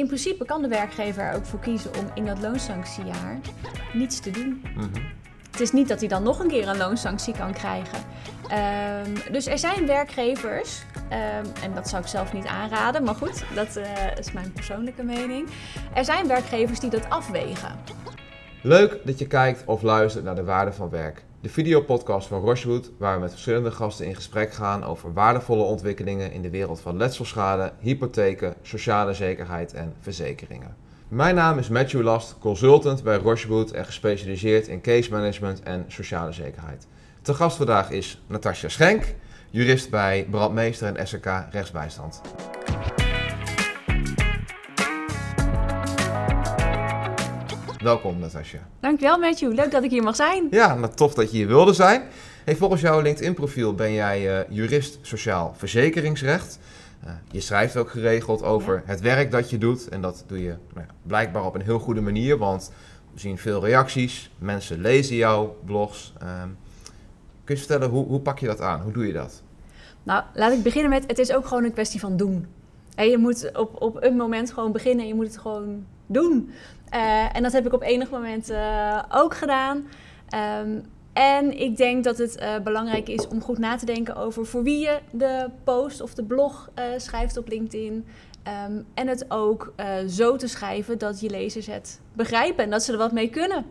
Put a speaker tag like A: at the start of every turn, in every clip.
A: in principe kan de werkgever er ook voor kiezen om in dat loonsanctiejaar niets te doen.
B: Mhm.
A: Het is niet dat hij dan nog een keer een loonsanctie kan krijgen. Ehm, dus er zijn werkgevers, ehm, en dat zou ik zelf niet aanraden, maar goed, dat eh, is mijn persoonlijke mening. Er zijn werkgevers die dat afwegen.
B: Leuk dat je kijkt of luistert naar de waarde van werk. De videopodcast van Rochewood, waar we met verschillende gasten in gesprek gaan over waardevolle ontwikkelingen in de wereld van letselschade, hypotheken, sociale zekerheid en verzekeringen. Mijn naam is Matthew Last, consultant bij Rochewood en gespecialiseerd in case management en sociale zekerheid. Te gast vandaag is Natasja Schenk, jurist bij Brandmeester en SRK Rechtsbijstand. Welkom Natasja.
A: Dankjewel Matthew, leuk dat ik hier mag zijn.
B: Ja, nou, tof dat je hier wilde zijn. Hey, volgens jouw LinkedIn-profiel ben jij eh, jurist sociaal verzekeringsrecht. Uh, je schrijft ook geregeld over
A: Ja.
B: het werk dat je doet. En dat doe je nou ja, blijkbaar op een heel goede manier, want we zien veel reacties. Mensen lezen jouw blogs. Ehm, kun je vertellen, hoe, hoe pak je dat aan? Hoe doe je dat?
A: Nou, laat ik beginnen met, het is ook gewoon een kwestie van doen. En je moet op, op een moment gewoon beginnen en je moet het gewoon doen. Eh, en dat heb ik op enig moment eh, ook gedaan. Ehm, en ik denk dat het eh, belangrijk is om goed na te denken over voor wie je de post of de blog schrijft op LinkedIn. Ehm, en het ook zo te schrijven dat je lezers het begrijpen en dat ze er wat mee kunnen.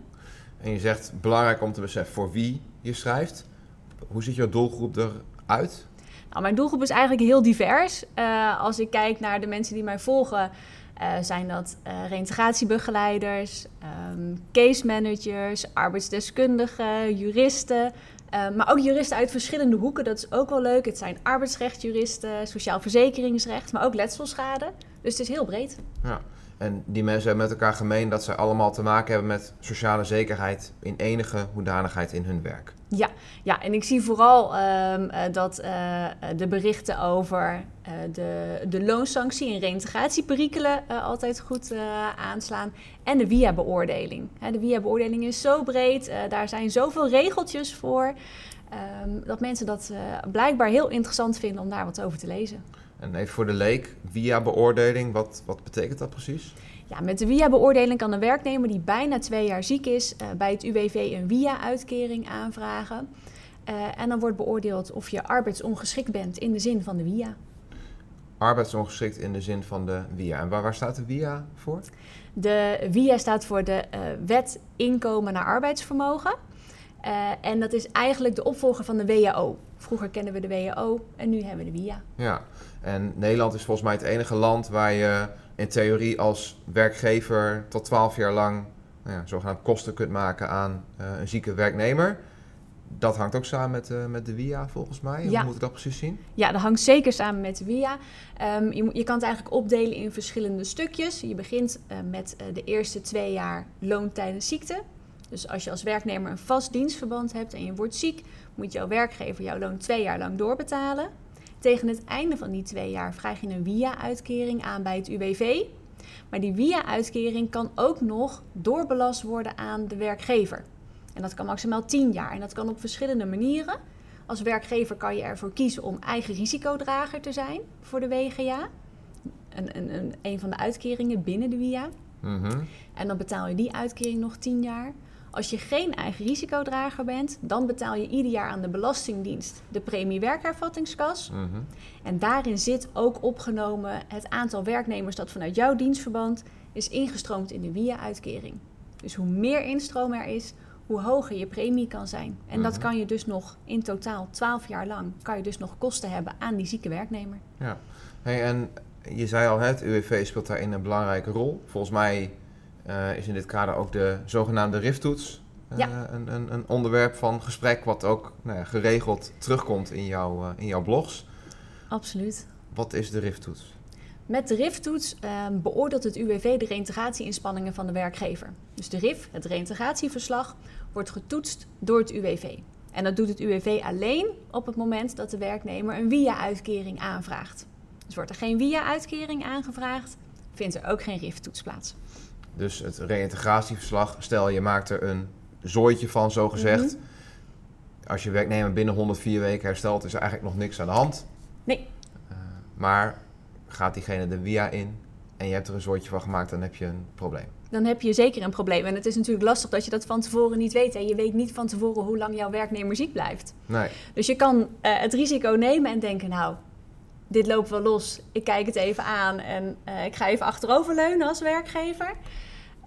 B: En je zegt, belangrijk om te beseffen voor wie je schrijft. Hoe ziet jouw doelgroep eruit?
A: Nou, mijn doelgroep is eigenlijk heel divers. Als ik kijk naar de mensen die mij volgen, eh, zijn dat eh reintegratiebegeleiders, ehm, case managers, arbeidsdeskundigen, juristen. eh, maar ook juristen uit verschillende hoeken, dat is ook wel leuk. Het zijn arbeidsrechtjuristen, sociaal verzekeringsrecht, maar ook letselschade. Dus het is heel breed.
B: Ja. En die mensen hebben met elkaar gemeen dat ze allemaal te maken hebben met sociale zekerheid in enige hoedanigheid in hun werk.
A: Ja, ja, en ik zie vooral ehm, eh, dat eh, de berichten over eh, de, de loonsanctie en reïntegratieperikelen eh, altijd goed aanslaan. En de WIA-beoordeling. Hè, de WIA-beoordeling is zo breed, daar zijn zoveel regeltjes voor, ehm, dat mensen dat blijkbaar heel interessant vinden om daar wat over te lezen.
B: En even voor de leek, via beoordeling, wat, wat betekent dat precies?
A: Ja, met de WIA-beoordeling kan een werknemer die bijna twee jaar ziek is eh, bij het UWV een WIA-uitkering aanvragen. Eh, en dan wordt beoordeeld of je arbeidsongeschikt bent in de zin van de WIA.
B: Arbeidsongeschikt in de zin van de WIA. En waar, waar staat de WIA voor?
A: De WIA staat voor de eh, Wet Inkomen naar Arbeidsvermogen. En dat is eigenlijk de opvolger van de WAO. Vroeger kenden we de WAO en nu hebben we de WIA.
B: Ja, en Nederland is volgens mij het enige land waar je in theorie als werkgever tot 12 jaar lang nou ja, zogenaamd kosten kunt maken aan eh, een zieke werknemer. Dat hangt ook samen met, eh, met de WIA volgens mij. Hoe
A: Ja.
B: moet ik dat precies zien?
A: Ja, dat hangt zeker samen met de WIA. Ehm, je, je kan het eigenlijk opdelen in verschillende stukjes. Je begint eh, met de eerste twee jaar loon tijdens ziekte. Dus als je als werknemer een vast dienstverband hebt en je wordt ziek, moet jouw werkgever jouw loon twee jaar lang doorbetalen. Tegen het einde van die twee jaar vraag je een WIA-uitkering aan bij het UWV. Maar die WIA-uitkering kan ook nog doorbelast worden aan de werkgever. En dat kan maximaal 10 jaar. En dat kan op verschillende manieren. Als werkgever kan je ervoor kiezen om eigen risicodrager te zijn voor de WGA. Een, een, een, een van de uitkeringen binnen de WIA.
B: Mhm.
A: En dan betaal je die uitkering nog 10 jaar. Als je geen eigen risicodrager bent, dan betaal je ieder jaar aan de Belastingdienst de premie werkervattingskas.
B: Mhm.
A: En daarin zit ook opgenomen het aantal werknemers dat vanuit jouw dienstverband is ingestroomd in de WIA-uitkering. Dus hoe meer instroom er is, hoe hoger je premie kan zijn. En dat
B: Mhm.
A: kan je dus nog in totaal 12 jaar lang, kan je dus nog kosten hebben aan die zieke werknemer.
B: Ja. Hey, en je zei al, het UWV speelt daarin een belangrijke rol. Volgens mij eh, is in dit kader ook de zogenaamde RIF-toets eh,
A: Ja.
B: een, een, een onderwerp van gesprek wat ook nou ja, geregeld terugkomt in, jouw eh, in jouw blogs.
A: Absoluut.
B: Wat is de RIF-toets?
A: Met de RIF-toets ehm, beoordeelt het UWV de reintegratie-inspanningen van de werkgever. Dus de RIF, het reintegratieverslag, wordt getoetst door het UWV. En dat doet het UWV alleen op het moment dat de werknemer een WIA-uitkering aanvraagt. Dus wordt er geen WIA-uitkering aangevraagd, vindt er ook geen RIF-toets plaats.
B: Dus het reïntegratieverslag, stel je maakt er een zooitje van, zo gezegd.
A: Mhm.
B: Als je werknemer binnen 104 weken herstelt, is er eigenlijk nog niks aan de hand.
A: Nee.
B: Eh, maar gaat diegene de via in en je hebt er een soortje van gemaakt, dan heb je een probleem.
A: Dan heb je zeker een probleem. En het is natuurlijk lastig dat je dat van tevoren niet weet. En je weet niet van tevoren hoe lang jouw werknemer ziek blijft.
B: Nee.
A: Dus je kan eh, het risico nemen en denken, nou, dit loopt wel los. Ik kijk het even aan en eh, ik ga even achteroverleunen als werkgever.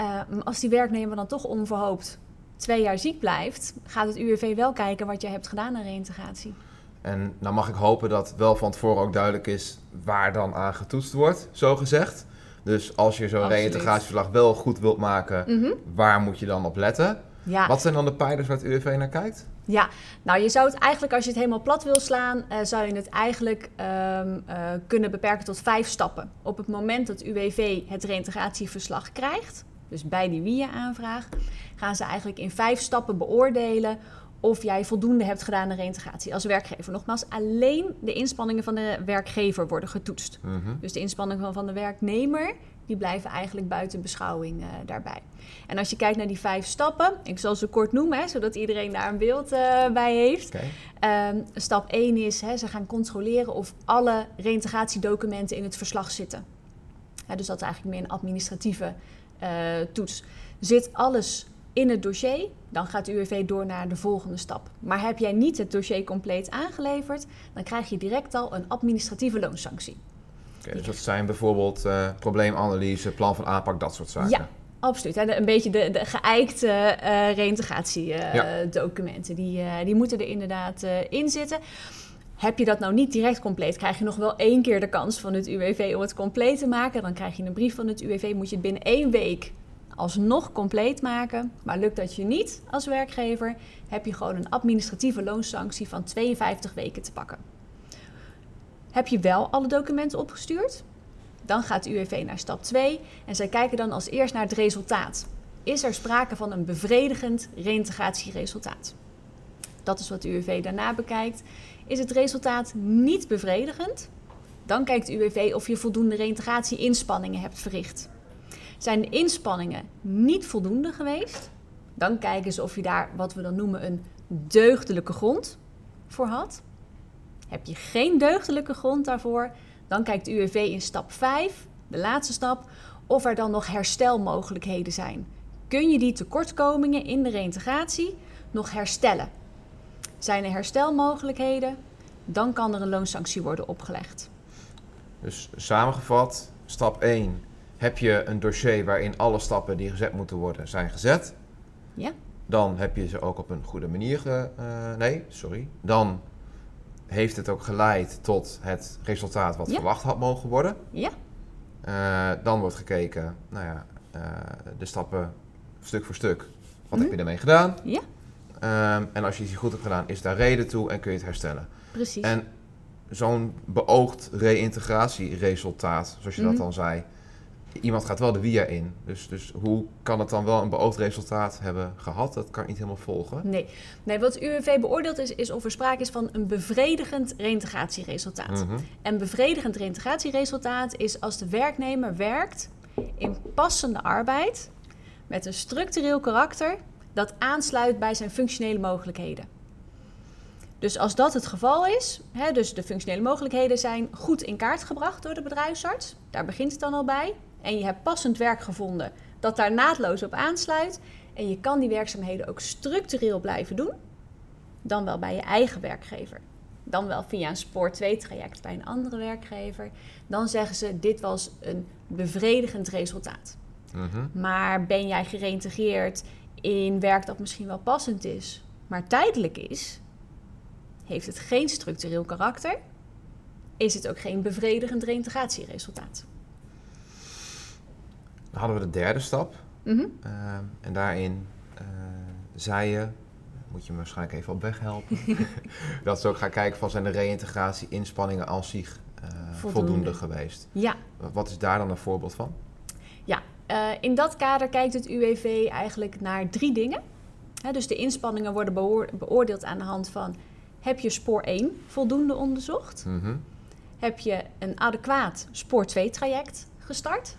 A: Uh, als die werknemer dan toch onverhoopt twee jaar ziek blijft, gaat het UWV wel kijken wat je hebt gedaan aan reintegratie.
B: En nou mag ik hopen dat wel van tevoren ook duidelijk is waar dan aan getoetst wordt, zo gezegd. Dus als je zo'n reïntegratieverslag wel goed wilt maken, mhm. waar moet je dan op letten? Ja. Wat zijn dan de pijlers waar het UWV naar kijkt?
A: Ja, nou je zou het eigenlijk als je het helemaal plat wil slaan, uh, zou je het eigenlijk um, uh, kunnen beperken tot vijf stappen. Op het moment dat UWV het reïntegratieverslag krijgt, dus bij die WIA-aanvraag, gaan ze eigenlijk in vijf stappen beoordelen of jij voldoende hebt gedaan aan reintegratie als werkgever. Nogmaals, alleen de inspanningen van de werkgever worden getoetst. Mhm. Dus de inspanningen van de werknemer, die blijven eigenlijk buiten beschouwing uh, daarbij. En als je kijkt naar die vijf stappen, ik zal ze kort noemen, hè, zodat iedereen daar een beeld uh, bij heeft. Okay. Um, stap 1 is, hè, ze gaan controleren of alle reintegratiedocumenten in het verslag zitten. dus dat is eigenlijk meer een administratieve toets. Zit alles in het dossier, dan gaat de UWV door naar de volgende stap. Maar heb jij niet het dossier compleet aangeleverd, dan krijg je direct al een administratieve loonsanctie.
B: Okay, dus dat zijn bijvoorbeeld uh, probleemanalyse, plan van aanpak, dat soort zaken.
A: Ja, absoluut. Een beetje de, de geëikte uh, reïntegratiedocumenten, uh, ja. die, die moeten er inderdaad in zitten. Heb je dat nou niet direct compleet, krijg je nog wel één keer de kans van het UWV om het compleet te maken. Dan krijg je een brief van het UWV, moet je het binnen één week alsnog compleet maken. Maar lukt dat je niet als werkgever, heb je gewoon een administratieve loonsanctie van 52 weken te pakken. Heb je wel alle documenten opgestuurd? Dan gaat de UWV naar stap 2 en zij kijken dan als eerst naar het resultaat. Is er sprake van een bevredigend reïntegratieresultaat? Dat is wat de UWV daarna bekijkt. Is het resultaat niet bevredigend? Dan kijkt de UWV of je voldoende reïntegratie-inspanningen hebt verricht. Zijn de inspanningen niet voldoende geweest? Dan kijken ze of je daar wat we dan noemen een deugdelijke grond voor had. Heb je geen deugdelijke grond daarvoor, dan kijkt de UWV in stap 5, de laatste stap, of er dan nog herstelmogelijkheden zijn. Kun je die tekortkomingen in de reïntegratie nog herstellen? Zijn er herstelmogelijkheden, dan kan er een loonsanctie worden opgelegd.
B: Dus samengevat, stap 1 heb je een dossier waarin alle stappen die gezet moeten worden zijn gezet.
A: Ja.
B: Dan heb je ze ook op een goede manier. Ge, uh, nee, sorry. Dan heeft het ook geleid tot het resultaat wat verwacht had mogen worden.
A: Ja.
B: Uh, dan wordt gekeken, nou ja, uh, de stappen stuk voor stuk. Wat heb je ermee gedaan?
A: Ja.
B: Um, en als je die goed hebt gedaan, is daar reden toe en kun je het herstellen.
A: Precies.
B: En zo'n beoogd reïntegratieresultaat, zoals je dat dan zei, iemand gaat wel de via in. Dus, dus hoe kan het dan wel een beoogd resultaat hebben gehad? Dat kan ik niet helemaal volgen.
A: Nee, nee wat UWV beoordeelt is, is of er sprake is van een bevredigend reïntegratieresultaat. Mm En bevredigend reïntegratieresultaat is als de werknemer werkt in passende arbeid met een structureel karakter dat aansluit bij zijn functionele mogelijkheden. Dus als dat het geval is, hè, dus de functionele mogelijkheden zijn goed in kaart gebracht door de bedrijfsarts, daar begint het dan al bij en je hebt passend werk gevonden dat daar naadloos op aansluit en je kan die werkzaamheden ook structureel blijven doen, dan wel bij je eigen werkgever. Dan wel via een spoor 2 traject bij een andere werkgever. Dan zeggen ze dit was een bevredigend resultaat. Mhm. Maar ben jij gereïntegreerd in werk dat misschien wel passend is, maar tijdelijk is, heeft het geen structureel karakter, is het ook geen bevredigend reïntegratieresultaat.
B: Dan hadden we de derde stap. Ehm, en daarin uh, zei je, moet je me waarschijnlijk even op weg helpen, dat ze ook gaan kijken van zijn de reïntegratie inspanningen als zich uh, voldoende. geweest.
A: Ja.
B: Wat is daar dan een voorbeeld van?
A: Uh, in dat kader kijkt het UWV eigenlijk naar drie dingen. dus de inspanningen worden beoordeeld aan de hand van... heb je spoor 1 voldoende onderzocht? Mm Heb je een adequaat spoor 2 traject gestart?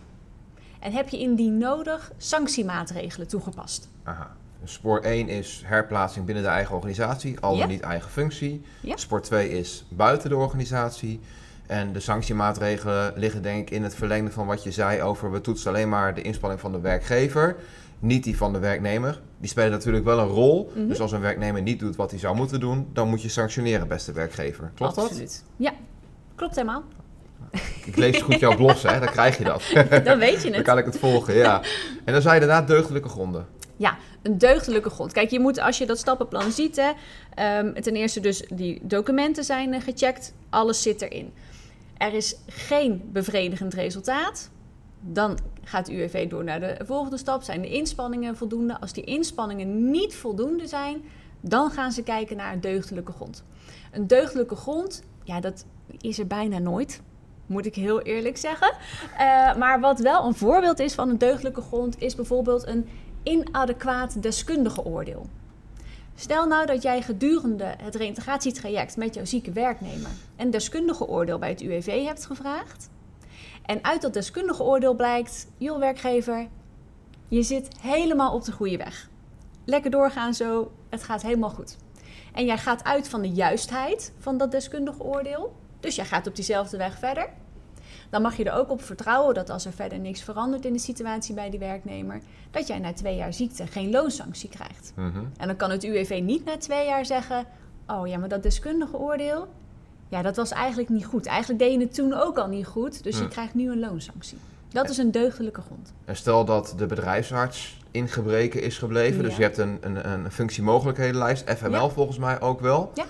A: En heb je indien nodig sanctiemaatregelen toegepast?
B: Aha. Dus spoor 1 is herplaatsing binnen de eigen organisatie, al dan niet eigen functie. Spoor 2 is buiten de organisatie. En de sanctiemaatregelen liggen denk ik in het verlengde van wat je zei over we toetsen alleen maar de inspanning van de werkgever, niet die van de werknemer. Die spelen natuurlijk wel een rol.
A: Mhm.
B: Dus als een werknemer niet doet wat hij zou moeten doen, dan moet je sanctioneren, beste werkgever. Klopt dat?
A: Absoluut. Ja, klopt helemaal.
B: Ik lees goed jouw blogs, hè? Dan krijg je dat.
A: Dan weet je
B: Dan
A: het.
B: kan ik het volgen, ja. En dan zei je inderdaad deugdelijke gronden.
A: Ja, een deugdelijke grond. Kijk, je moet als je dat stappenplan ziet, hè, ehm, ten eerste dus die documenten zijn eh, gecheckt, alles zit erin. Er is geen bevredigend resultaat. Dan gaat UWV door naar de volgende stap. Zijn de inspanningen voldoende? Als die inspanningen niet voldoende zijn, dan gaan ze kijken naar een deugdelijke grond. Een deugdelijke grond, ja, dat is er bijna nooit. Moet ik heel eerlijk zeggen. Eh, maar wat wel een voorbeeld is van een deugdelijke grond, is bijvoorbeeld een inadequaat deskundige oordeel. Stel nou dat jij gedurende het reïntegratietraject met jouw zieke werknemer een deskundige oordeel bij het UWV hebt gevraagd. En uit dat deskundige oordeel blijkt, joh werkgever, je zit helemaal op de goede weg. Lekker doorgaan zo, het gaat helemaal goed. En jij gaat uit van de juistheid van dat deskundige oordeel. Dus jij gaat op diezelfde weg verder. Dan mag je er ook op vertrouwen dat als er verder niks verandert in de situatie bij die werknemer, dat jij na twee jaar ziekte geen loonsanctie krijgt.
B: Mhm.
A: En dan kan het UWV niet na twee jaar zeggen: Oh ja, maar dat deskundige oordeel, ja, dat was eigenlijk niet goed. Eigenlijk deed je het toen ook al niet goed, dus je krijgt nu een loonsanctie. Dat is een deugdelijke grond.
B: En stel dat de bedrijfsarts in gebreken is gebleven. Dus je hebt een, een, een functiemogelijkhedenlijst, FML
A: Ja.
B: volgens mij ook wel.
A: Ja.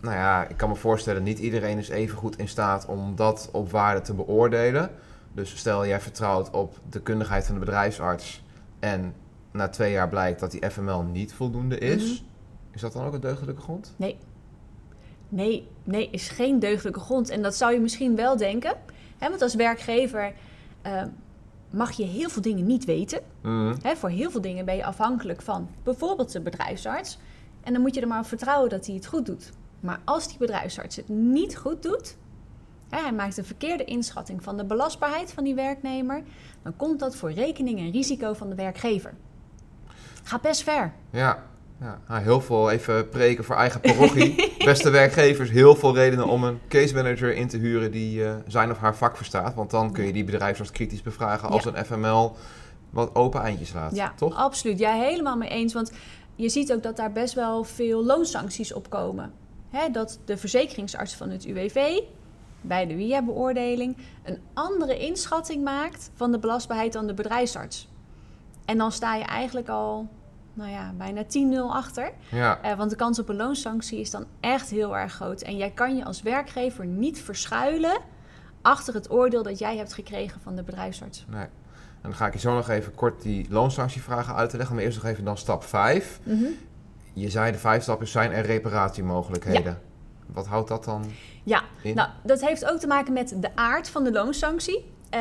B: Nou ja, ik kan me voorstellen, niet iedereen is even goed in staat om dat op waarde te beoordelen. Dus stel jij vertrouwt op de kundigheid van de bedrijfsarts en na twee jaar blijkt dat die FML niet voldoende is.
A: Mhm.
B: Is dat dan ook een deugdelijke grond?
A: Nee, nee, is geen deugdelijke grond. En dat zou je misschien wel denken. Hè, want als werkgever eh, mag je heel veel dingen niet weten.
B: Mhm.
A: Hè, voor heel veel dingen ben je afhankelijk van bijvoorbeeld de bedrijfsarts. En dan moet je er maar op vertrouwen dat hij het goed doet. Maar als die bedrijfsarts het niet goed doet, hè, hij maakt een verkeerde inschatting van de belastbaarheid van die werknemer, dan komt dat voor rekening en risico van de werkgever. Gaat best ver.
B: Ja, ja. Nou, heel veel even preken voor eigen parochie. Beste werkgevers, heel veel redenen om een case manager in te huren die eh, zijn of haar vak verstaat. Want dan kun je die bedrijfsarts kritisch bevragen als een FML wat open eindjes laat.
A: Ja,
B: Toch?
A: absoluut. Ja, helemaal mee eens. Want je ziet ook dat daar best wel veel loonsancties op komen. Hè, dat de verzekeringsarts van het UWV bij de WIA-beoordeling een andere inschatting maakt van de belastbaarheid dan de bedrijfsarts. En dan sta je eigenlijk al, nou ja, bijna 10-0 achter.
B: Ja,
A: Eh, want de kans op een loonsanctie is dan echt heel erg groot. En jij kan je als werkgever niet verschuilen achter het oordeel dat jij hebt gekregen van de bedrijfsarts.
B: nee. En dan ga ik je zo nog even kort die loonsanctievragen uit te leggen. Maar eerst nog even dan stap 5.
A: Mhm.
B: Je zei de vijf stappen zijn er reparatiemogelijkheden. Wat houdt dat dan
A: Ja,
B: in?
A: Nou, dat heeft ook te maken met de aard van de loonsanctie. Eh,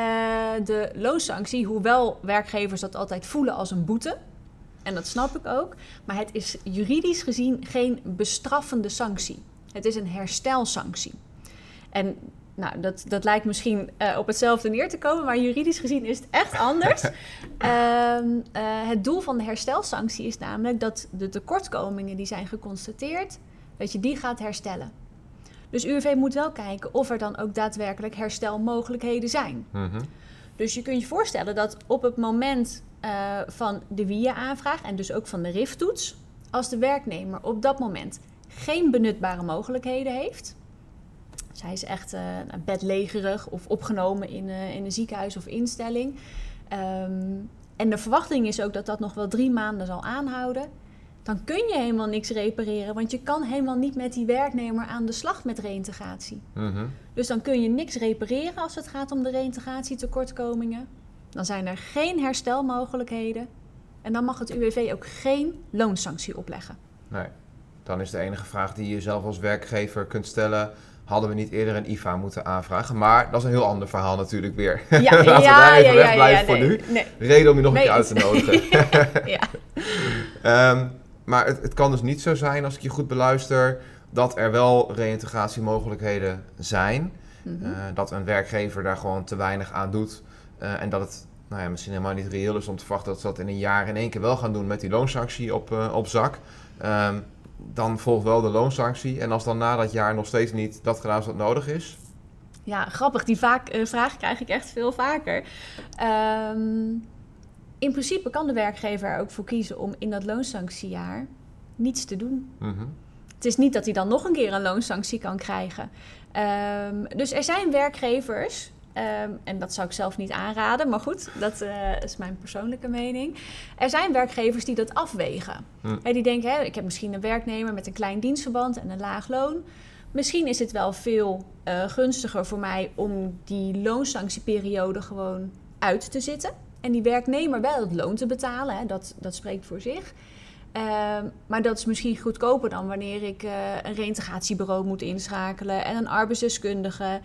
A: de loonsanctie, hoewel werkgevers dat altijd voelen als een boete, en dat snap ik ook, maar het is juridisch gezien geen bestraffende sanctie. Het is een herstelsanctie. En nou, dat, dat lijkt misschien eh, op hetzelfde neer te komen, maar juridisch gezien is het echt anders. Ehm, eh, het doel van de herstelsanctie is namelijk dat de tekortkomingen die zijn geconstateerd, dat je die gaat herstellen. Dus UWV moet wel kijken of er dan ook daadwerkelijk herstelmogelijkheden zijn.
B: Mhm.
A: Dus je kunt je voorstellen dat op het moment eh, van de WIA-aanvraag en dus ook van de RIF-toets, als de werknemer op dat moment geen benutbare mogelijkheden heeft, zij is echt eh, bedlegerig of opgenomen in, eh, in een ziekenhuis of instelling, ehm, en de verwachting is ook dat dat nog wel drie maanden zal aanhouden, dan kun je helemaal niks repareren, want je kan helemaal niet met die werknemer aan de slag met reïntegratie.
B: Mhm.
A: Dus dan kun je niks repareren als het gaat om de reïntegratietekortkomingen. Dan zijn er geen herstelmogelijkheden. En dan mag het UWV ook geen loonsanctie opleggen.
B: Nee. Dan is de enige vraag die je zelf als werkgever kunt stellen... hadden we niet eerder een IVA moeten aanvragen? Maar dat is een heel ander verhaal natuurlijk weer.
A: Ja,
B: Laten we daar even wegblijven voor
A: nee,
B: nu.
A: Nee,
B: Reden om je nog een
A: Nee,
B: keer uit te nodigen.
A: ja.
B: Ehm, maar het, het kan dus niet zo zijn, als ik je goed beluister... dat er wel reïntegratiemogelijkheden zijn.
A: Mhm.
B: Eh, dat een werkgever daar gewoon te weinig aan doet. eh, en dat het nou ja, misschien helemaal niet reëel is om te verwachten dat ze dat in een jaar in één keer wel gaan doen met die loonsanctie op, eh, op zak. Ehm, dan volgt wel de loonsanctie. En als dan na dat jaar nog steeds niet dat gedaan is wat nodig is,
A: Ja, grappig. Die vaak, eh, vraag krijg ik echt veel vaker. Ehm, in principe kan de werkgever er ook voor kiezen om in dat loonsanctiejaar niets te doen.
B: Mhm.
A: Het is niet dat hij dan nog een keer een loonsanctie kan krijgen. Ehm, dus er zijn werkgevers, ehm, en dat zou ik zelf niet aanraden, maar goed, dat eh, is mijn persoonlijke mening. Er zijn werkgevers die dat afwegen.
B: Hm.
A: Hè, die denken, hè, ik heb misschien een werknemer met een klein dienstverband en een laag loon. Misschien is het wel veel eh, gunstiger voor mij om die loonsanctieperiode gewoon uit te zitten. En die werknemer wel het loon te betalen, hè, dat, dat spreekt voor zich. Ehm, maar dat is misschien goedkoper dan wanneer ik eh, een reintegratiebureau moet inschakelen en een arbeidsdeskundige.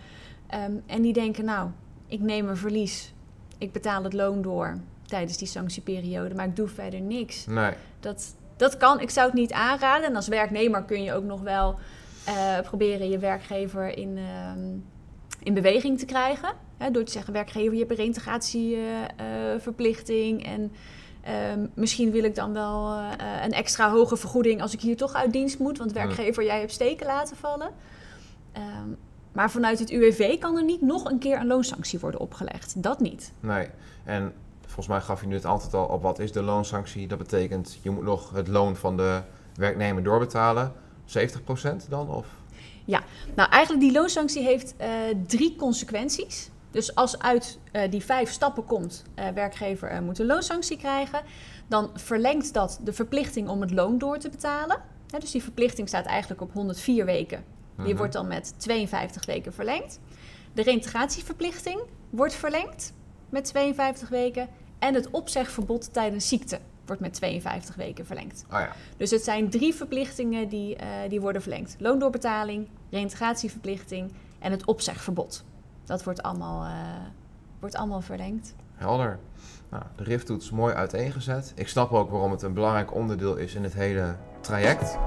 A: Ehm, en die denken, nou, ik neem een verlies. Ik betaal het loon door tijdens die sanctieperiode, maar ik doe verder niks.
B: Nee.
A: Dat, dat kan, ik zou het niet aanraden. En als werknemer kun je ook nog wel eh, proberen je werkgever in, ehm, in beweging te krijgen. Hè, door te zeggen, werkgever, je hebt een reintegratieverplichting. en ehm, misschien wil ik dan wel eh, een extra hoge vergoeding als ik hier toch uit dienst moet. Want werkgever, jij hebt steken laten vallen. Maar vanuit het UWV kan er niet nog een keer een loonsanctie worden opgelegd. Dat niet.
B: Nee. En volgens mij gaf je nu het antwoord al op wat is de loonsanctie. Dat betekent, je moet nog het loon van de werknemer doorbetalen. 70% dan? Of?
A: Nou, eigenlijk die loonsanctie heeft eh, drie consequenties. Dus als uit eh, die vijf stappen komt, eh, werkgever moet een loonsanctie krijgen, dan verlengt dat de verplichting om het loon door te betalen. Dus die verplichting staat eigenlijk op 104 weken. Die
B: Mhm.
A: wordt dan met 52 weken verlengd. De reintegratieverplichting wordt verlengd met 52 weken. En het opzegverbod tijdens ziekte wordt met 52 weken verlengd.
B: Oh ja.
A: Dus het zijn drie verplichtingen die, eh, die worden verlengd. Loondoorbetaling, reintegratieverplichting en het opzegverbod. Dat wordt allemaal, eh, wordt allemaal verlengd.
B: Helder. Nou, de RIF-toets mooi uiteengezet. Ik snap ook waarom het een belangrijk onderdeel is in het hele traject.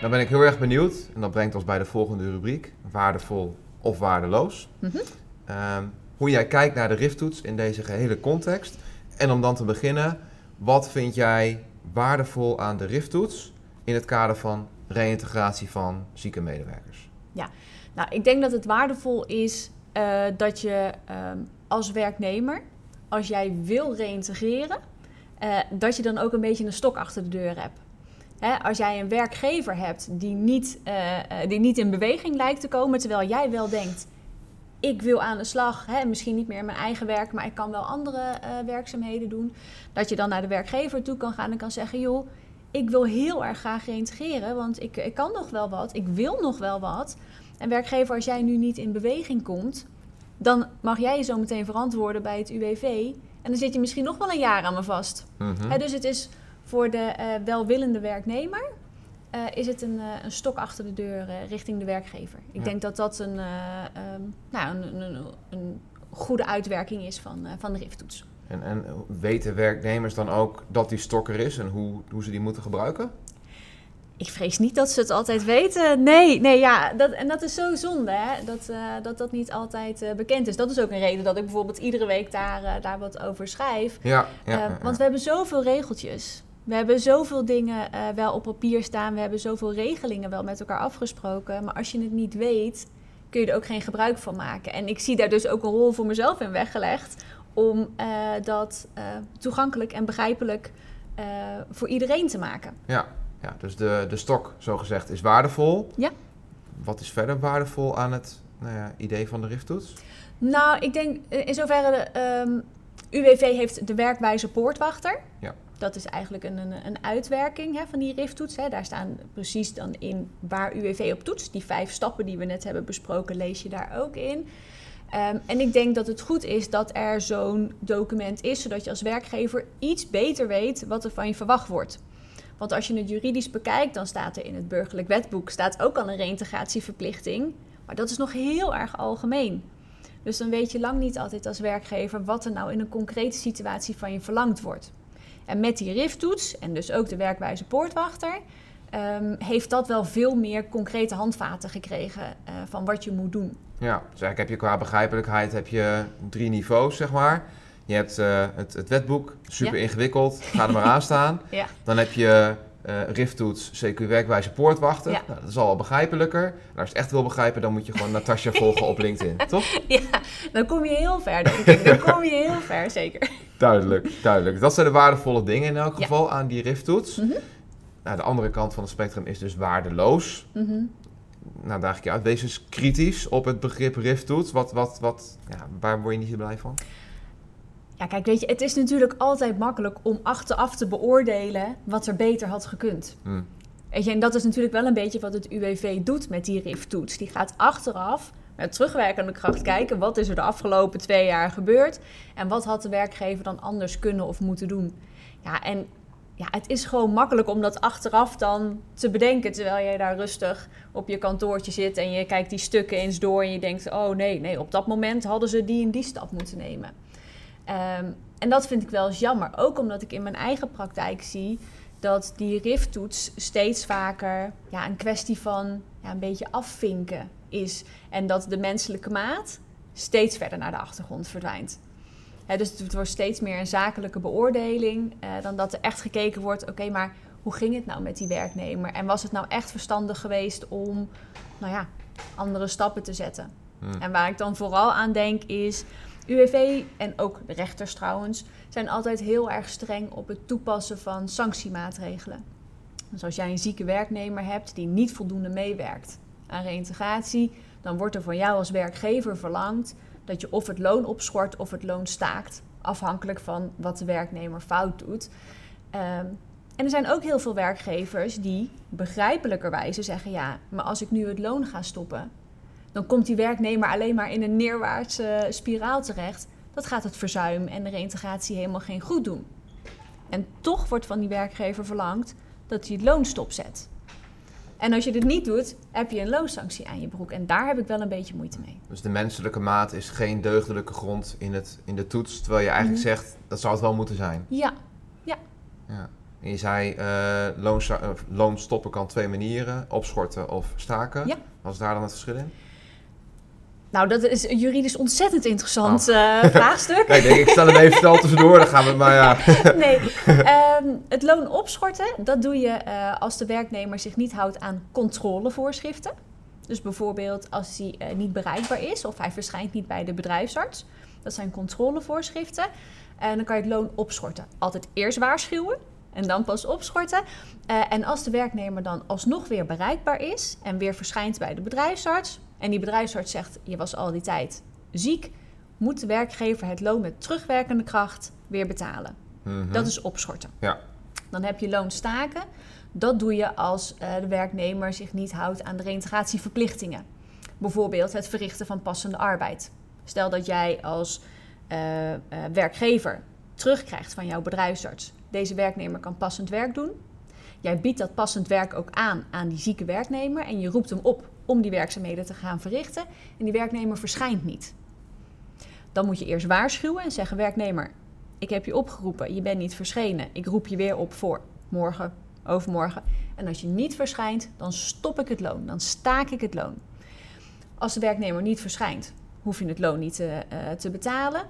B: Dan ben ik heel erg benieuwd, en dat brengt ons bij de volgende rubriek: waardevol of waardeloos.
A: Mhm.
B: Ehm, hoe jij kijkt naar de RIF-toets in deze gehele context. En om dan te beginnen, wat vind jij waardevol aan de RIF-toets in het kader van reïntegratie van zieke medewerkers?
A: Nou, ik denk dat het waardevol is eh, dat je ehm, als werknemer, als jij wil reïntegreren, eh, dat je dan ook een beetje een stok achter de deur hebt. Als jij een werkgever hebt die niet, eh, eh, die niet in beweging lijkt te komen, terwijl jij wel denkt, ik wil aan de slag, misschien niet meer in mijn eigen werk, maar ik kan wel andere eh, werkzaamheden doen, dat je dan naar de werkgever toe kan gaan en kan zeggen, joh, ik wil heel erg graag reïntegreren, want ik, ik kan nog wel wat, ik wil nog wel wat. En werkgever, als jij nu niet in beweging komt, dan mag jij je zo meteen verantwoorden bij het UWV. En dan zit je misschien nog wel een jaar aan me vast.
B: Mhm.
A: Dus het is voor de eh, welwillende werknemer, eh, is het een, eh, een stok achter de deur richting de werkgever. Ik
B: Ja.
A: denk dat dat een, eh, ehm, nou, een, een, een goede uitwerking is van, van de RIF-toets.
B: En, en weten werknemers dan ook dat die stok er is en hoe, hoe ze die moeten gebruiken?
A: Ik vrees niet dat ze het altijd weten. Nee, nee ja, dat, en dat is zo zonde hè? Dat, dat dat niet altijd bekend is. Dat is ook een reden dat ik bijvoorbeeld iedere week daar, daar wat over schrijf.
B: Ja, ja,
A: Eh,
B: ja, ja.
A: want we hebben zoveel regeltjes. We hebben zoveel dingen eh, wel op papier staan. We hebben zoveel regelingen wel met elkaar afgesproken. Maar als je het niet weet, kun je er ook geen gebruik van maken. En ik zie daar dus ook een rol voor mezelf in weggelegd. Om eh, dat eh, toegankelijk en begrijpelijk voor iedereen te maken.
B: ja, ja, dus de, de stok, zo gezegd, is waardevol.
A: Ja.
B: Wat is verder waardevol aan het nou ja, idee van de RIF-toets?
A: Nou, ik denk in zoverre de ehm, UWV heeft de werkwijze poortwachter.
B: Ja.
A: Dat is eigenlijk een, een, een uitwerking hè, van die RIF-toets. Daar staan precies dan in waar UWV op toetst. Die vijf stappen die we net hebben besproken, lees je daar ook in. Ehm, en ik denk dat het goed is dat er zo'n document is, zodat je als werkgever iets beter weet wat er van je verwacht wordt. Want als je het juridisch bekijkt, dan staat er in het burgerlijk wetboek staat ook al een reïntegratieverplichting. Maar dat is nog heel erg algemeen. Dus dan weet je lang niet altijd als werkgever wat er nou in een concrete situatie van je verlangd wordt. En met die RIF-toets en dus ook de werkwijze poortwachter, ehm, heeft dat wel veel meer concrete handvaten gekregen eh, van wat je moet doen.
B: Ja, dus eigenlijk heb je qua begrijpelijkheid heb je drie niveaus, zeg maar. Je hebt eh, het, het wetboek, super
A: Ja.
B: ingewikkeld, ga er maar aan staan.
A: Ja.
B: Dan heb je eh rifttoets, CQ werkwijze poortwachten.
A: Ja.
B: Nou, dat is al wel begrijpelijker. Nou, als je het echt wil begrijpen, dan moet je gewoon Natasja volgen op LinkedIn, toch?
A: Ja, dan kom je heel ver, denk ik. Dan kom je heel ver, zeker.
B: Duidelijk, duidelijk. Dat zijn de waardevolle dingen in elk
A: Ja.
B: geval aan die rifttoets.
A: Mhm.
B: Nou, de andere kant van het spectrum is dus waardeloos.
A: Mhm.
B: Nou, daag ik je uit. Wees eens kritisch op het begrip rifttoets. Wat, wat, wat, ja, waar word je niet zo blij van?
A: Ja, kijk, weet je, het is natuurlijk altijd makkelijk om achteraf te beoordelen wat er beter had gekund.
B: Hm.
A: Weet je, en dat is natuurlijk wel een beetje wat het UWV doet met die RIF-toets. Die gaat achteraf met terugwerkende kracht kijken wat is er de afgelopen twee jaar gebeurd en wat had de werkgever dan anders kunnen of moeten doen. Ja, en ja, het is gewoon makkelijk om dat achteraf dan te bedenken terwijl jij daar rustig op je kantoortje zit en je kijkt die stukken eens door en je denkt, oh nee, nee, op dat moment hadden ze die en die stap moeten nemen. Ehm, en dat vind ik wel eens jammer, ook omdat ik in mijn eigen praktijk zie dat die RIF-toets steeds vaker ja, een kwestie van ja, een beetje afvinken is. En dat de menselijke maat steeds verder naar de achtergrond verdwijnt. Dus het wordt steeds meer een zakelijke beoordeling eh, dan dat er echt gekeken wordt, oké, maar hoe ging het nou met die werknemer? En was het nou echt verstandig geweest om, nou ja, andere stappen te zetten?
B: Hm.
A: En waar ik dan vooral aan denk is, UWV en ook de rechters trouwens, zijn altijd heel erg streng op het toepassen van sanctiemaatregelen. Dus als jij een zieke werknemer hebt die niet voldoende meewerkt aan reïntegratie, dan wordt er van jou als werkgever verlangd dat je of het loon opschort of het loon staakt, afhankelijk van wat de werknemer fout doet. Ehm, en er zijn ook heel veel werkgevers die begrijpelijkerwijze zeggen: ja, maar als ik nu het loon ga stoppen, dan komt die werknemer alleen maar in een neerwaartse spiraal terecht. Dat gaat het verzuim en de reïntegratie helemaal geen goed doen. En toch wordt van die werkgever verlangd dat hij het loon stopzet. En als je dit niet doet, heb je een loonsanctie aan je broek. En daar heb ik wel een beetje moeite mee.
B: Dus de menselijke maat is geen deugdelijke grond in, het, in de toets. Terwijl je eigenlijk
A: Mhm.
B: zegt, dat zou het wel moeten zijn.
A: Ja,
B: Ja. En je zei, eh loon, eh, loon stoppen kan twee manieren. Opschorten of staken.
A: Ja.
B: Wat is daar dan het verschil in?
A: Nou dat is een juridisch ontzettend interessant eh, vraagstuk.
B: Ja, ik stel hem even snel tussendoor. Dan gaan we, maar ja.
A: Nee, ehm, het loon opschorten, dat doe je eh, als de werknemer zich niet houdt aan controlevoorschriften. Dus bijvoorbeeld als hij eh, niet bereikbaar is of hij verschijnt niet bij de bedrijfsarts. Dat zijn controlevoorschriften. En dan kan je het loon opschorten. Altijd eerst waarschuwen en dan pas opschorten. En als de werknemer dan alsnog weer bereikbaar is en weer verschijnt bij de bedrijfsarts. En die bedrijfsarts zegt, je was al die tijd ziek. Moet de werkgever het loon met terugwerkende kracht weer betalen.
B: Mhm.
A: Dat is opschorten.
B: Ja.
A: Dan heb je loonstaken. Dat doe je als eh, de werknemer zich niet houdt aan de reïntegratieverplichtingen. Bijvoorbeeld het verrichten van passende arbeid. Stel dat jij als eh, eh, werkgever terugkrijgt van jouw bedrijfsarts. Deze werknemer kan passend werk doen. Jij biedt dat passend werk ook aan aan die zieke werknemer en je roept hem op om die werkzaamheden te gaan verrichten. En die werknemer verschijnt niet. Dan moet je eerst waarschuwen en zeggen: werknemer, ik heb je opgeroepen, je bent niet verschenen. Ik roep je weer op voor morgen, overmorgen. En als je niet verschijnt, dan stop ik het loon. Dan staak ik het loon. Als de werknemer niet verschijnt, hoef je het loon niet te, eh, te betalen.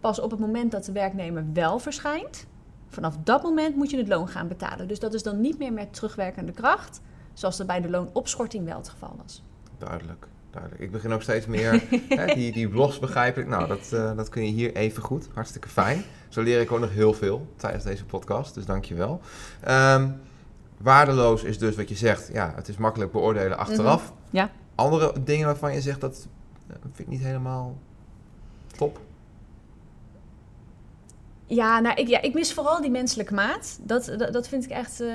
A: Pas op het moment dat de werknemer wel verschijnt, vanaf dat moment moet je het loon gaan betalen. Dus dat is dan niet meer met terugwerkende kracht, zoals dat bij de loonopschorting wel het geval was.
B: Duidelijk, duidelijk. Ik begin ook steeds meer, hè, die, die blogs begrijp ik. Nou, dat, eh, dat kun je hier even goed. Hartstikke fijn. Zo leer ik ook nog heel veel tijdens deze podcast, dus dank je wel. Ehm, waardeloos is dus wat je zegt, ja, het is makkelijk beoordelen achteraf.
A: Mhm. Ja.
B: Andere dingen waarvan je zegt, dat eh, vind ik niet helemaal top.
A: Ja, nou, ik, ja, ik mis vooral die menselijke maat. Dat, dat, vind ik echt eh,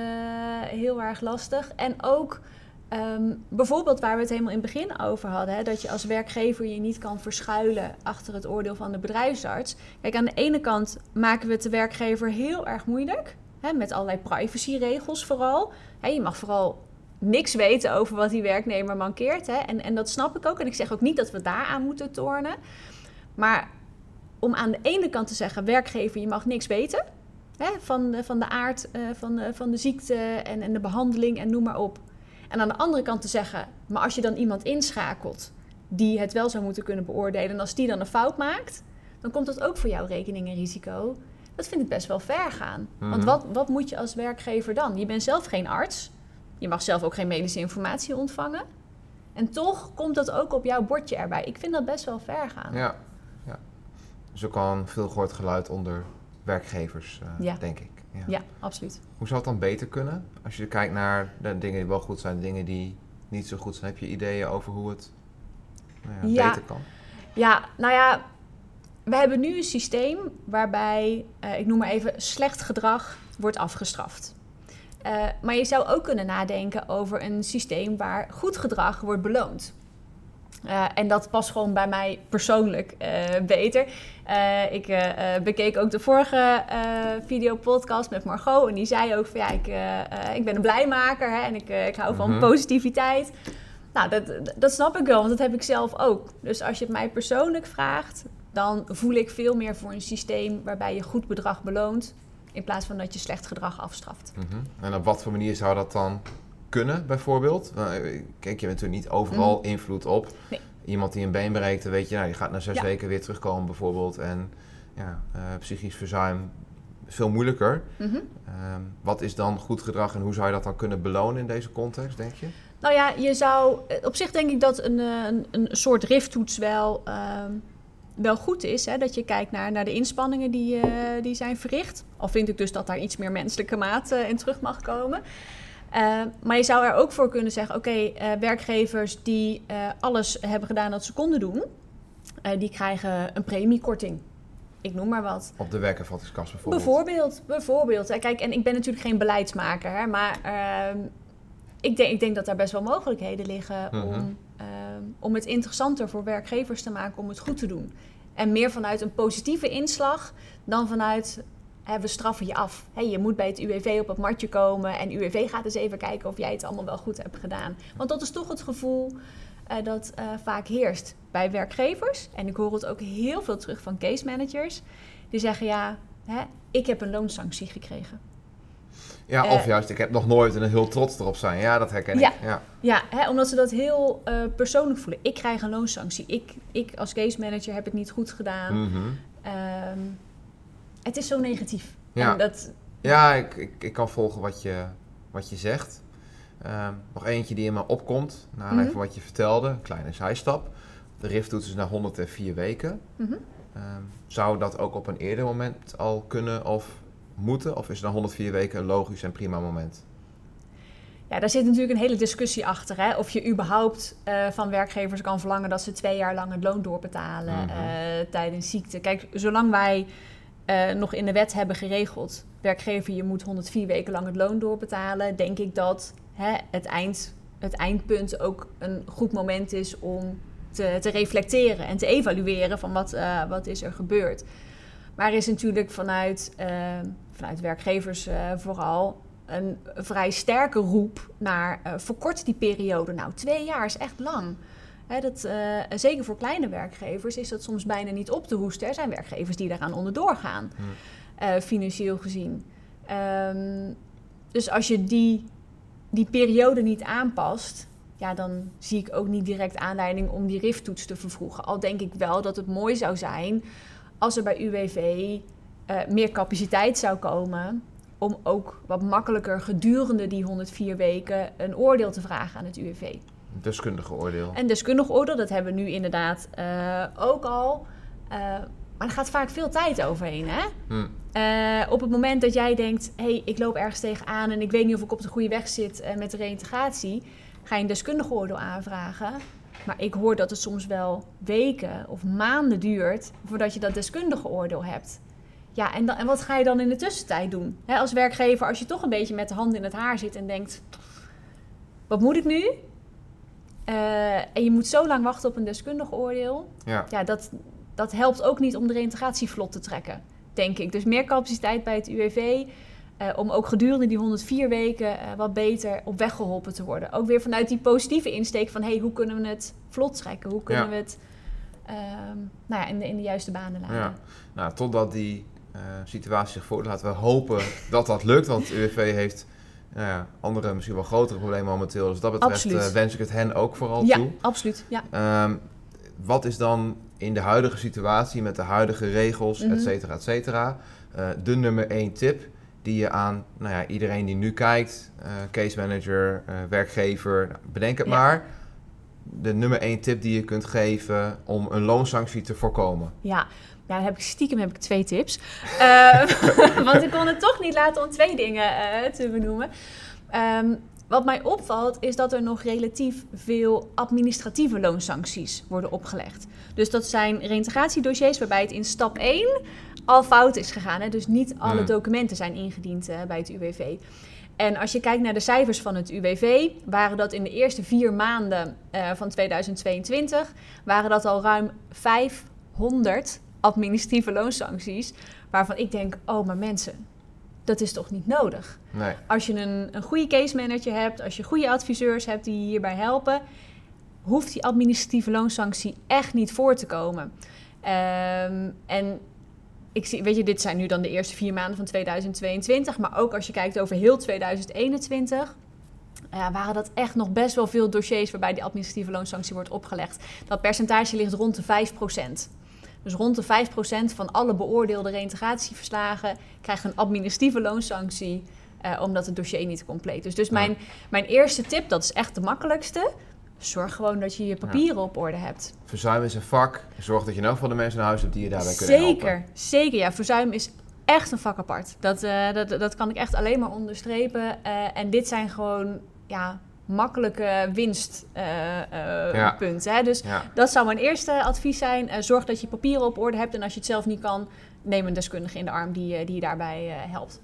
A: heel erg lastig. En ook ehm, bijvoorbeeld waar we het helemaal in het begin over hadden... Hè, dat je als werkgever je niet kan verschuilen achter het oordeel van de bedrijfsarts. Kijk, aan de ene kant maken we het de werkgever heel erg moeilijk... Hè, met allerlei privacyregels vooral. Hè, je mag vooral niks weten over wat die werknemer mankeert. Hè? En, en dat snap ik ook. En ik zeg ook niet dat we daaraan moeten tornen. Maar om aan de ene kant te zeggen, werkgever, je mag niks weten hè, van, de, van de aard eh, van, de, van de ziekte en, en de behandeling en noem maar op. En aan de andere kant te zeggen, maar als je dan iemand inschakelt die het wel zou moeten kunnen beoordelen en als die dan een fout maakt, dan komt dat ook voor jouw rekening en risico. Dat vind ik best wel ver gaan. Want
B: Mhm.
A: wat, wat moet je als werkgever dan? Je bent zelf geen arts. Je mag zelf ook geen medische informatie ontvangen. En toch komt dat ook op jouw bordje erbij. Ik vind dat best wel ver gaan.
B: Ja. Dus ook al een veel gehoord geluid onder werkgevers, eh,
A: Ja.
B: denk ik. Ja.
A: Ja, absoluut.
B: Hoe zou het dan beter kunnen? Als je kijkt naar de dingen die wel goed zijn, de dingen die niet zo goed zijn. Heb je ideeën over hoe het nou ja,
A: Ja.
B: beter kan?
A: Ja, nou ja, we hebben nu een systeem waarbij, eh, ik noem maar even, slecht gedrag wordt afgestraft. Eh, maar je zou ook kunnen nadenken over een systeem waar goed gedrag wordt beloond. Eh, en dat past gewoon bij mij persoonlijk eh, beter. Eh, ik bekeek ook de vorige videopodcast met Margot. En die zei ook van ja, ik, ik ben een blijmaker hè, en ik, ik hou van
B: Mhm.
A: positiviteit. Nou, dat, dat snap ik wel, want dat heb ik zelf ook. Dus als je het mij persoonlijk vraagt, dan voel ik veel meer voor een systeem waarbij je goed bedrag beloont. In plaats van dat je slecht gedrag afstraft.
B: Mhm. En op wat voor manier zou dat dan kunnen, bijvoorbeeld? Nou, eh, Kijk, je hebt natuurlijk niet overal invloed op.
A: Mhm. Nee.
B: Iemand die een been breekt, dan weet je, nou, die gaat na zes
A: Ja.
B: weken weer terugkomen bijvoorbeeld. En ja, eh, psychisch verzuim is veel moeilijker.
A: Mhm.
B: Ehm, wat is dan goed gedrag en hoe zou je dat dan kunnen belonen in deze context, denk je?
A: Nou ja, je zou. Op zich denk ik dat een, eh, een, een soort rifttoets wel, ehm, wel goed is. Hè? Dat je kijkt naar, naar de inspanningen die, eh, die zijn verricht. Al vind ik dus dat daar iets meer menselijke maat eh, in terug mag komen. Eh, maar je zou er ook voor kunnen zeggen: oké, eh, werkgevers die eh, alles hebben gedaan dat ze konden doen, die krijgen een premiekorting. Ik noem maar wat.
B: Op de werkervattingskast bijvoorbeeld.
A: Bijvoorbeeld, bijvoorbeeld. Kijk, en ik ben natuurlijk geen beleidsmaker, hè, maar ehm, ik, denk, ik denk dat daar best wel mogelijkheden liggen
B: Mhm.
A: om, ehm, om het interessanter voor werkgevers te maken om het goed te doen. En meer vanuit een positieve inslag dan vanuit we straffen je af. Hè, je moet bij het UWV op het matje komen en UWV gaat eens even kijken of jij het allemaal wel goed hebt gedaan. Want dat is toch het gevoel eh, dat eh, vaak heerst bij werkgevers. En ik hoor het ook heel veel terug van case managers. Die zeggen ja, hè, ik heb een loonsanctie gekregen.
B: Ja,
A: Eh,
B: of juist, ik heb nog nooit en heel trots erop zijn. Ja, dat herken
A: Ja.
B: ik. Ja.
A: Ja, hè, omdat ze dat heel eh, persoonlijk voelen. Ik krijg een loonsanctie. Ik, ik als case manager heb het niet goed gedaan. Ehm, het is zo negatief.
B: Ja.
A: En dat,
B: Ja, ik, ik, ik kan volgen wat je, wat je zegt. Ehm, nog eentje die in me opkomt, naar aanleiding
A: Mhm.
B: wat je vertelde, een kleine zijstap. De rifttoets is na 104 weken.
A: Mhm.
B: Ehm, zou dat ook op een eerder moment al kunnen of moeten? Of is na 104 weken een logisch en prima moment?
A: Ja, daar zit natuurlijk een hele discussie achter. Hè? Of je überhaupt eh, van werkgevers kan verlangen dat ze twee jaar lang het loon doorbetalen
B: Mhm.
A: eh, tijdens ziekte. Kijk, zolang wij eh, nog in de wet hebben geregeld, werkgever, je moet 104 weken lang het loon doorbetalen, denk ik dat hè, het, eind, het eindpunt ook een goed moment is om te, te reflecteren en te evalueren van wat, eh, wat is er gebeurd. Maar er is natuurlijk vanuit, eh, vanuit werkgevers vooral een vrij sterke roep naar verkort die periode. Nou, twee jaar is echt lang. Dat, eh, zeker voor kleine werkgevers is dat soms bijna niet op te hoesten. Er zijn werkgevers die daaraan onderdoor gaan,
B: Hmm.
A: eh, financieel gezien. Ehm, dus als je die, die periode niet aanpast, ja, dan zie ik ook niet direct aanleiding om die rifttoets te vervroegen. Al denk ik wel dat het mooi zou zijn als er bij UWV eh, meer capaciteit zou komen om ook wat makkelijker gedurende die 104 weken een oordeel te vragen aan het UWV.
B: Deskundige oordeel.
A: En deskundig oordeel, dat hebben we nu inderdaad eh, ook al. Eh, maar er gaat vaak veel tijd overheen, hè?
B: Hmm.
A: Eh, op het moment dat jij denkt, hé, hey, ik loop ergens tegenaan en ik weet niet of ik op de goede weg zit met de reïntegratie, ga je een deskundig oordeel aanvragen. Maar ik hoor dat het soms wel weken of maanden duurt voordat je dat deskundige oordeel hebt. Ja, en, dan, en wat ga je dan in de tussentijd doen? Hè, als werkgever, als je toch een beetje met de hand in het haar zit en denkt, wat moet ik nu? Eh, en je moet zo lang wachten op een deskundig oordeel
B: Ja.
A: ja, dat, dat helpt ook niet om de reintegratie vlot te trekken, denk ik. Dus meer capaciteit bij het UWV. eh, om ook gedurende die 104 weken eh, wat beter op weg geholpen te worden. Ook weer vanuit die positieve insteek van... hey, hoe kunnen we het vlot trekken? Hoe kunnen
B: Ja.
A: we het ehm, nou ja, in, de, in de juiste banen leiden?
B: Ja. Nou, totdat die situatie zich voordoet, laten we hopen dat dat lukt. Want de UWV heeft nou ja, andere, misschien wel grotere problemen momenteel. Dus dat betreft
A: Absoluut.
B: eh, wens ik het hen ook vooral
A: Ja,
B: toe.
A: absoluut. Ja.
B: Ehm, wat is dan in de huidige situatie met de huidige regels,
A: Mhm.
B: et cetera, et cetera, eh, de nummer één tip die je aan nou ja, iedereen die nu kijkt, eh, case manager, werkgever, nou, bedenk het
A: Ja.
B: maar, de nummer één tip die je kunt geven om een loonsanctie te voorkomen?
A: Ja, ja dan heb ik stiekem heb ik twee tips. Eh, want ik kon het toch niet laten om twee dingen eh, te benoemen. Ehm, wat mij opvalt is dat er nog relatief veel administratieve loonsancties worden opgelegd. Dus dat zijn reintegratiedossiers waarbij het in stap 1 al fout is gegaan. Hè? Dus niet alle
B: Hmm.
A: documenten zijn ingediend eh, bij het UWV. En als je kijkt naar de cijfers van het UWV, waren dat in de eerste vier maanden eh, van 2022, waren dat al ruim 500 administratieve loonsancties. Waarvan ik denk, oh maar mensen, dat is toch niet nodig?
B: Nee.
A: Als je een, een goede case manager hebt, als je goede adviseurs hebt die je hierbij helpen, hoeft die administratieve loonsanctie echt niet voor te komen. Ehm, en ik zie, weet je, dit zijn nu dan de eerste vier maanden van 2022, maar ook als je kijkt over heel 2021. eh, waren dat echt nog best wel veel dossiers waarbij die administratieve loonsanctie wordt opgelegd. Dat percentage ligt rond de 5%. Dus rond de 5% van alle beoordeelde reintegratieverslagen krijgt een administratieve loonsanctie eh, omdat het dossier niet compleet is. Dus
B: Ja.
A: mijn, mijn eerste tip, dat is echt de makkelijkste. Zorg gewoon dat je je papieren op orde hebt.
B: Verzuim is een vak. Zorg dat je in elk geval de mensen naar huis hebt die je daarbij kunnen helpen.
A: Zeker, zeker. Ja, verzuim is echt een vak apart. Dat, eh, dat, dat kan ik echt alleen maar onderstrepen. Eh, en dit zijn gewoon ja, makkelijke winstpunten.
B: Ja.
A: punten, hè? Dus dat zou mijn eerste advies zijn. Eh, zorg dat je papieren op orde hebt. En als je het zelf niet kan, neem een deskundige in de arm die, eh, die je daarbij eh, helpt.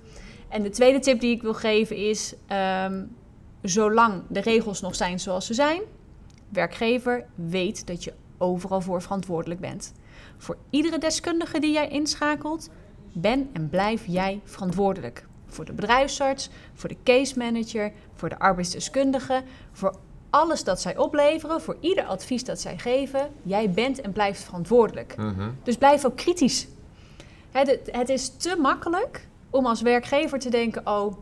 A: En de tweede tip die ik wil geven is... ehm, zolang de regels nog zijn zoals ze zijn... werkgever weet dat je overal voor verantwoordelijk bent. Voor iedere deskundige die jij inschakelt... ben en blijf jij verantwoordelijk. Voor de bedrijfsarts, voor de case manager, voor de arbeidsdeskundige... voor alles dat zij opleveren, voor ieder advies dat zij geven, jij bent en blijft verantwoordelijk.
B: mhm.
A: Dus blijf ook kritisch. De- Het is te makkelijk om als werkgever te denken: oh,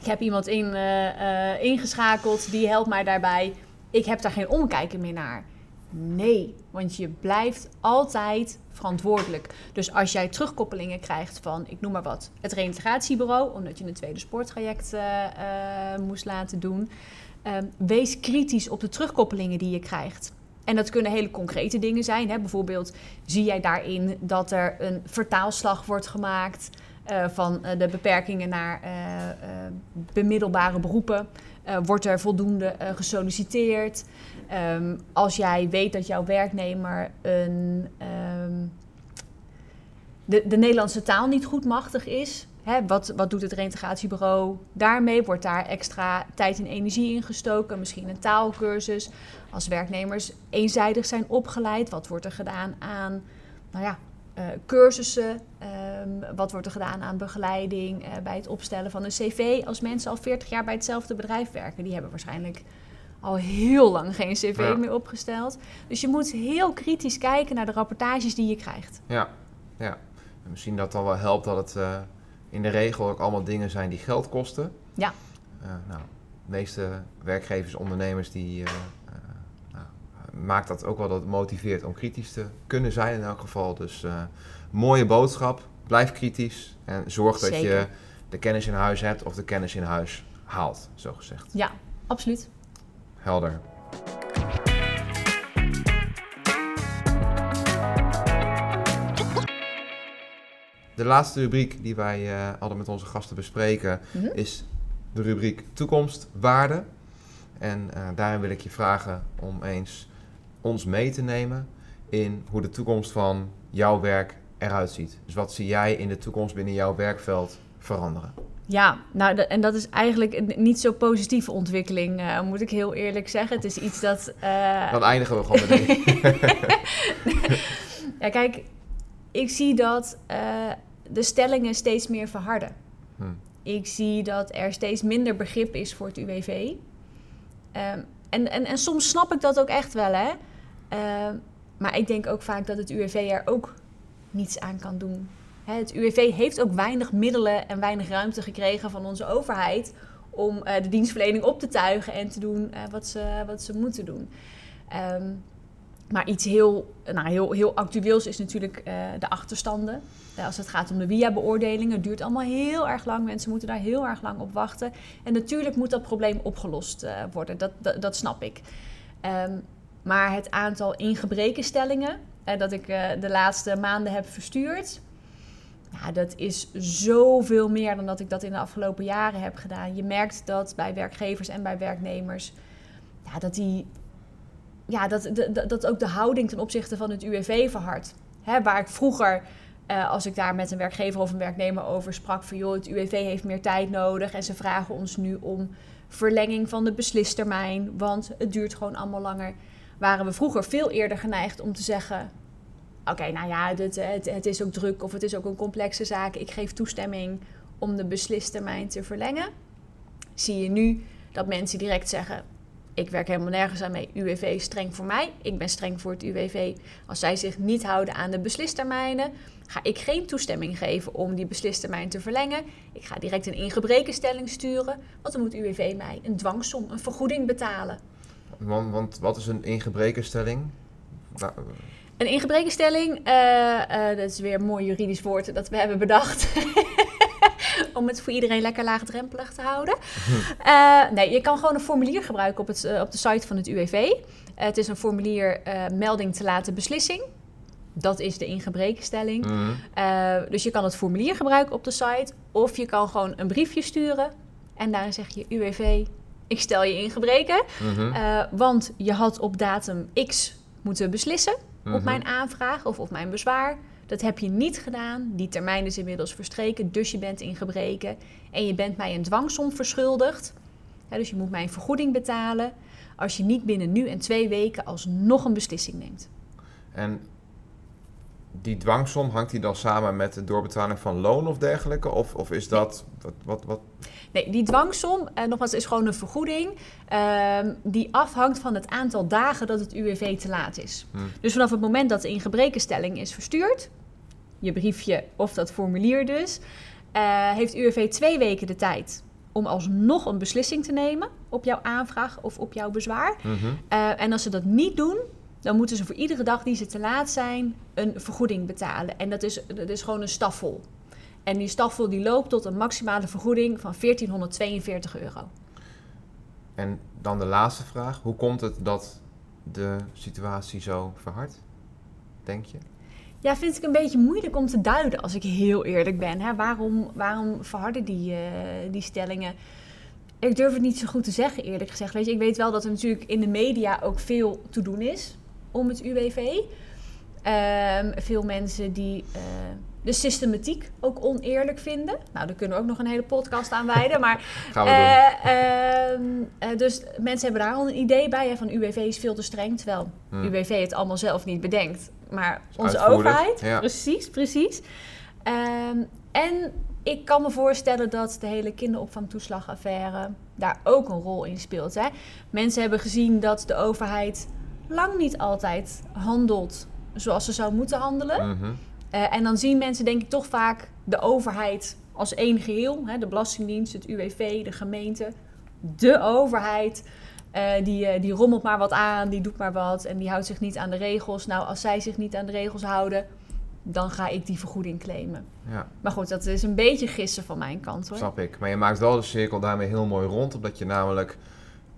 A: ik heb iemand in, eh, eh, ingeschakeld, die helpt mij daarbij. Ik heb daar geen omkijken meer naar. Nee, want je blijft altijd verantwoordelijk. Dus als jij terugkoppelingen krijgt van, ik noem maar wat, het reïntegratiebureau, omdat je een tweede spoortraject eh, eh, moest laten doen, ehm, wees kritisch op de terugkoppelingen die je krijgt. En dat kunnen hele concrete dingen zijn. Hè? Bijvoorbeeld, zie jij daarin dat er een vertaalslag wordt gemaakt eh, van de beperkingen naar bemiddelbare beroepen? Wordt er voldoende gesolliciteerd? Ehm, als jij weet dat jouw werknemer een, ehm, de, de Nederlandse taal niet goed machtig is, wat, wat doet het reintegratiebureau daarmee? Wordt daar extra tijd en energie in gestoken? Misschien een taalkursus? Als werknemers eenzijdig zijn opgeleid, wat wordt er gedaan aan nou ja, eh, cursussen? Ehm, wat wordt er gedaan aan begeleiding eh, bij het opstellen van een cv? Als mensen al 40 jaar bij hetzelfde bedrijf werken, die hebben waarschijnlijk al heel lang geen cv
B: Ja.
A: meer opgesteld. Dus je moet heel kritisch kijken naar de rapportages die je krijgt.
B: Ja, ja. En misschien dat dan wel helpt dat het eh, in de regel ook allemaal dingen zijn die geld kosten.
A: Ja.
B: Eh, nou, de meeste werkgevers, ondernemers, die eh, nou, maakt dat ook wel dat het motiveert om kritisch te kunnen zijn in elk geval. Dus mooie boodschap, blijf kritisch en zorg dat je de kennis in huis hebt of de kennis in huis haalt, zo gezegd.
A: Ja, absoluut.
B: Helder. De laatste rubriek die wij eh hadden met onze gasten bespreken
A: Mhm.
B: is de rubriek toekomstwaarde. En eh, daarin wil ik je vragen om eens ons mee te nemen in hoe de toekomst van jouw werk eruit ziet. Dus wat zie jij in de toekomst binnen jouw werkveld veranderen?
A: Ja, nou, en dat is eigenlijk een niet zo positieve ontwikkeling, eh, moet ik heel eerlijk zeggen. Het is iets dat. eh,
B: Dan eindigen we gewoon meteen.
A: ja, kijk, ik zie dat eh, de stellingen steeds meer verharden.
B: Hm.
A: Ik zie dat er steeds minder begrip is voor het UWV. Ehm, en, en, en soms snap ik dat ook echt wel, hè. Ehm, maar ik denk ook vaak dat het UWV er ook niets aan kan doen. Het UWV heeft ook weinig middelen en weinig ruimte gekregen van onze overheid... om eh, de dienstverlening op te tuigen en te doen eh, wat, ze, wat ze moeten doen. Ehm, maar iets heel, nou, heel, heel actueels is natuurlijk uh, de achterstanden. Als het gaat om de WIA-beoordelingen, het duurt allemaal heel erg lang. Mensen moeten daar heel erg lang op wachten. En natuurlijk moet dat probleem opgelost worden, dat, dat, snap ik. Um, maar het aantal ingebrekenstellingen dat ik de laatste maanden heb verstuurd... Ja, dat is zoveel meer dan dat ik dat in de afgelopen jaren heb gedaan. Je merkt dat bij werkgevers en bij werknemers... Ja, dat die ja, dat, ook de houding ten opzichte van het UWV verhardt. Waar ik vroeger, uh, als ik daar met een werkgever of een werknemer over sprak, van joh, het UWV heeft meer tijd nodig en ze vragen ons nu om verlenging van de beslistermijn, want het duurt gewoon allemaal langer. Waren we vroeger veel eerder geneigd om te zeggen: Oké, nou ja, het, het is ook druk of het is ook een complexe zaak. Ik geef toestemming om de beslistermijn te verlengen. Zie je nu dat mensen direct zeggen: ik werk helemaal nergens aan mee. UWV is streng voor mij. Ik ben streng voor het UWV. Als zij zich niet houden aan de beslistermijnen, ga ik geen toestemming geven om die beslistermijn te verlengen. Ik ga direct een ingebrekenstelling sturen, want dan moet UWV mij een dwangsom, een vergoeding betalen.
B: Want, want wat is een ingebrekenstelling?
A: Een ingebrekenstelling, uh, uh, dat is weer een mooi juridisch woord dat we hebben bedacht. om het voor iedereen lekker laagdrempelig te houden. Uh, nee, je kan gewoon een formulier gebruiken op, het, uh, op de site van het UWV. Uh, het is een formulier melding te laten beslissing. Dat is de ingebrekenstelling. Mm. dus je kan het formulier gebruiken op de site. Of je kan gewoon een briefje sturen. En daarin zeg je UWV, ik stel je in gebreken. Mm -hmm. want je had op datum X moeten beslissen -hmm. op mhm. mijn aanvraag of op mijn bezwaar. Dat heb je niet gedaan. Die termijn is inmiddels verstreken, dus je bent in gebreken. En je bent mij een dwangsom verschuldigd. dus je moet mij een vergoeding betalen als je niet binnen nu en twee weken alsnog een beslissing neemt.
B: En die dwangsom, hangt die dan samen met de doorbetaling van loon of dergelijke? Of, of is dat... Wat, wat, wat?
A: Nee, die dwangsom, eh, nogmaals, is gewoon een vergoeding... Uh, die afhangt van het aantal dagen dat het UWV te laat is. Hmm. Dus vanaf het moment dat de ingebrekenstelling is verstuurd je briefje of dat formulier dus, uh, heeft UWV twee weken de tijd om alsnog een beslissing te nemen op jouw aanvraag of op jouw bezwaar. Mm uh, en als ze dat niet doen, dan moeten ze voor iedere dag die ze te laat zijn een vergoeding betalen. En dat is, dat is gewoon een staffel. En die staffel die loopt tot een maximale vergoeding van 1442 euro.
B: En dan de laatste vraag. Hoe komt het dat de situatie zo verhardt, denk je?
A: Ja, vind ik een beetje moeilijk om te duiden als ik heel eerlijk ben. Hè? Waarom, waarom verharden die, uh, die stellingen? Ik durf het niet zo goed te zeggen, eerlijk gezegd. Weet je, ik weet wel dat er natuurlijk in de media ook veel te doen is om het UWV. Um, ehm, veel mensen die uh, de systematiek ook oneerlijk vinden. Nou, daar kunnen we ook nog een hele podcast aan wijden. Maar,
B: Gaan we doen.
A: Uh, dus mensen hebben daar al een idee bij. Hè, van UWV is veel te streng, terwijl hmm. UWV het allemaal zelf niet bedenkt maar onze overheid. Precies, precies. Um, en ik kan me voorstellen dat de hele kinderopvangtoeslagaffaire daar ook een rol in speelt. Hè? Mensen hebben gezien dat de overheid lang niet altijd handelt zoals ze zou moeten handelen. Mm -hmm. Uh, en dan zien mensen denk ik toch vaak de overheid als één geheel. Hè? De Belastingdienst, het UWV, de gemeente, de overheid. Uh, die, uh, die rommelt maar wat aan, die doet maar wat en die houdt zich niet aan de regels. Nou, als zij zich niet aan de regels houden, dan ga ik die vergoeding claimen. Ja. Maar goed, dat is een beetje gissen van mijn kant hoor.
B: Snap ik. Maar je maakt wel de cirkel daarmee heel mooi rond. Omdat je namelijk,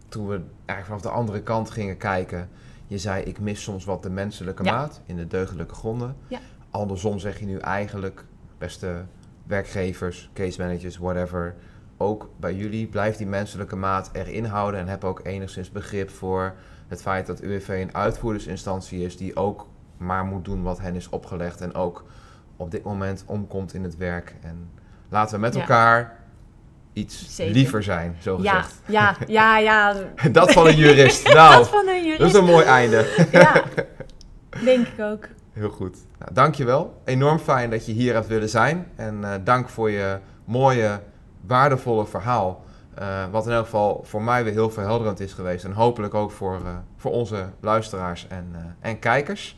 B: toen we eigenlijk vanaf de andere kant gingen kijken, je zei ik mis soms wat de menselijke maat in de deugdelijke gronden. Ja. Andersom zeg je nu eigenlijk, beste werkgevers, case managers, whatever ook bij jullie blijft die menselijke maat erin houden en heb ook enigszins begrip voor het feit dat UWV een uitvoerdersinstantie is die ook maar moet doen wat hen is opgelegd en ook op dit moment omkomt in het werk. En laten we met elkaar iets liever zijn, zo gezegd.
A: Ja, ja, ja. ja.
B: dat van een jurist. Nou, dat van een jurist. Dat is een mooi einde.
A: ja, denk ik ook.
B: Heel goed. Nou, dankjewel. Enorm fijn dat je hier hebt willen zijn. En uh, dank voor je mooie waardevolle verhaal. Uh, wat in elk geval voor mij weer heel verhelderend is geweest. En hopelijk ook voor, uh, voor onze luisteraars en, en kijkers.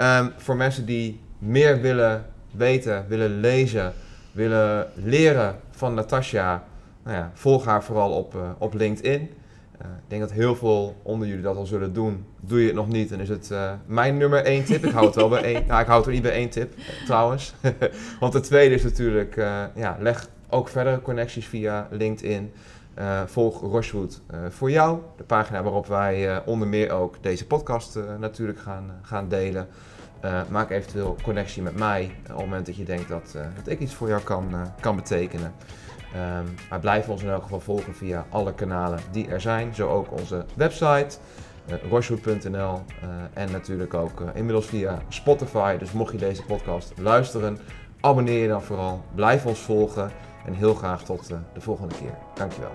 B: Um, voor mensen die meer willen weten, willen lezen, willen leren van Natasja. Nou ja, volg haar vooral op, op LinkedIn. Ik denk dat heel veel onder jullie dat al zullen doen. Doe je het nog niet, dan is het mijn nummer één tip. Ik hou het wel bij één. Nou, ik hou het er niet bij één tip, trouwens. Want de tweede is natuurlijk, ja, leg ook verdere connecties via LinkedIn. Uh, volg Rochewood uh, voor jou, de pagina waarop wij uh, onder meer ook deze podcast natuurlijk gaan, gaan delen. maak eventueel connectie met mij op het moment dat je denkt dat, dat ik iets voor jou kan, kan betekenen. Um, maar blijf ons in elk geval volgen via alle kanalen die er zijn. Zo ook onze website, uh, en natuurlijk ook inmiddels via Spotify. Dus mocht je deze podcast luisteren, abonneer je dan vooral. Blijf ons volgen. En heel graag tot de volgende keer. Dankjewel.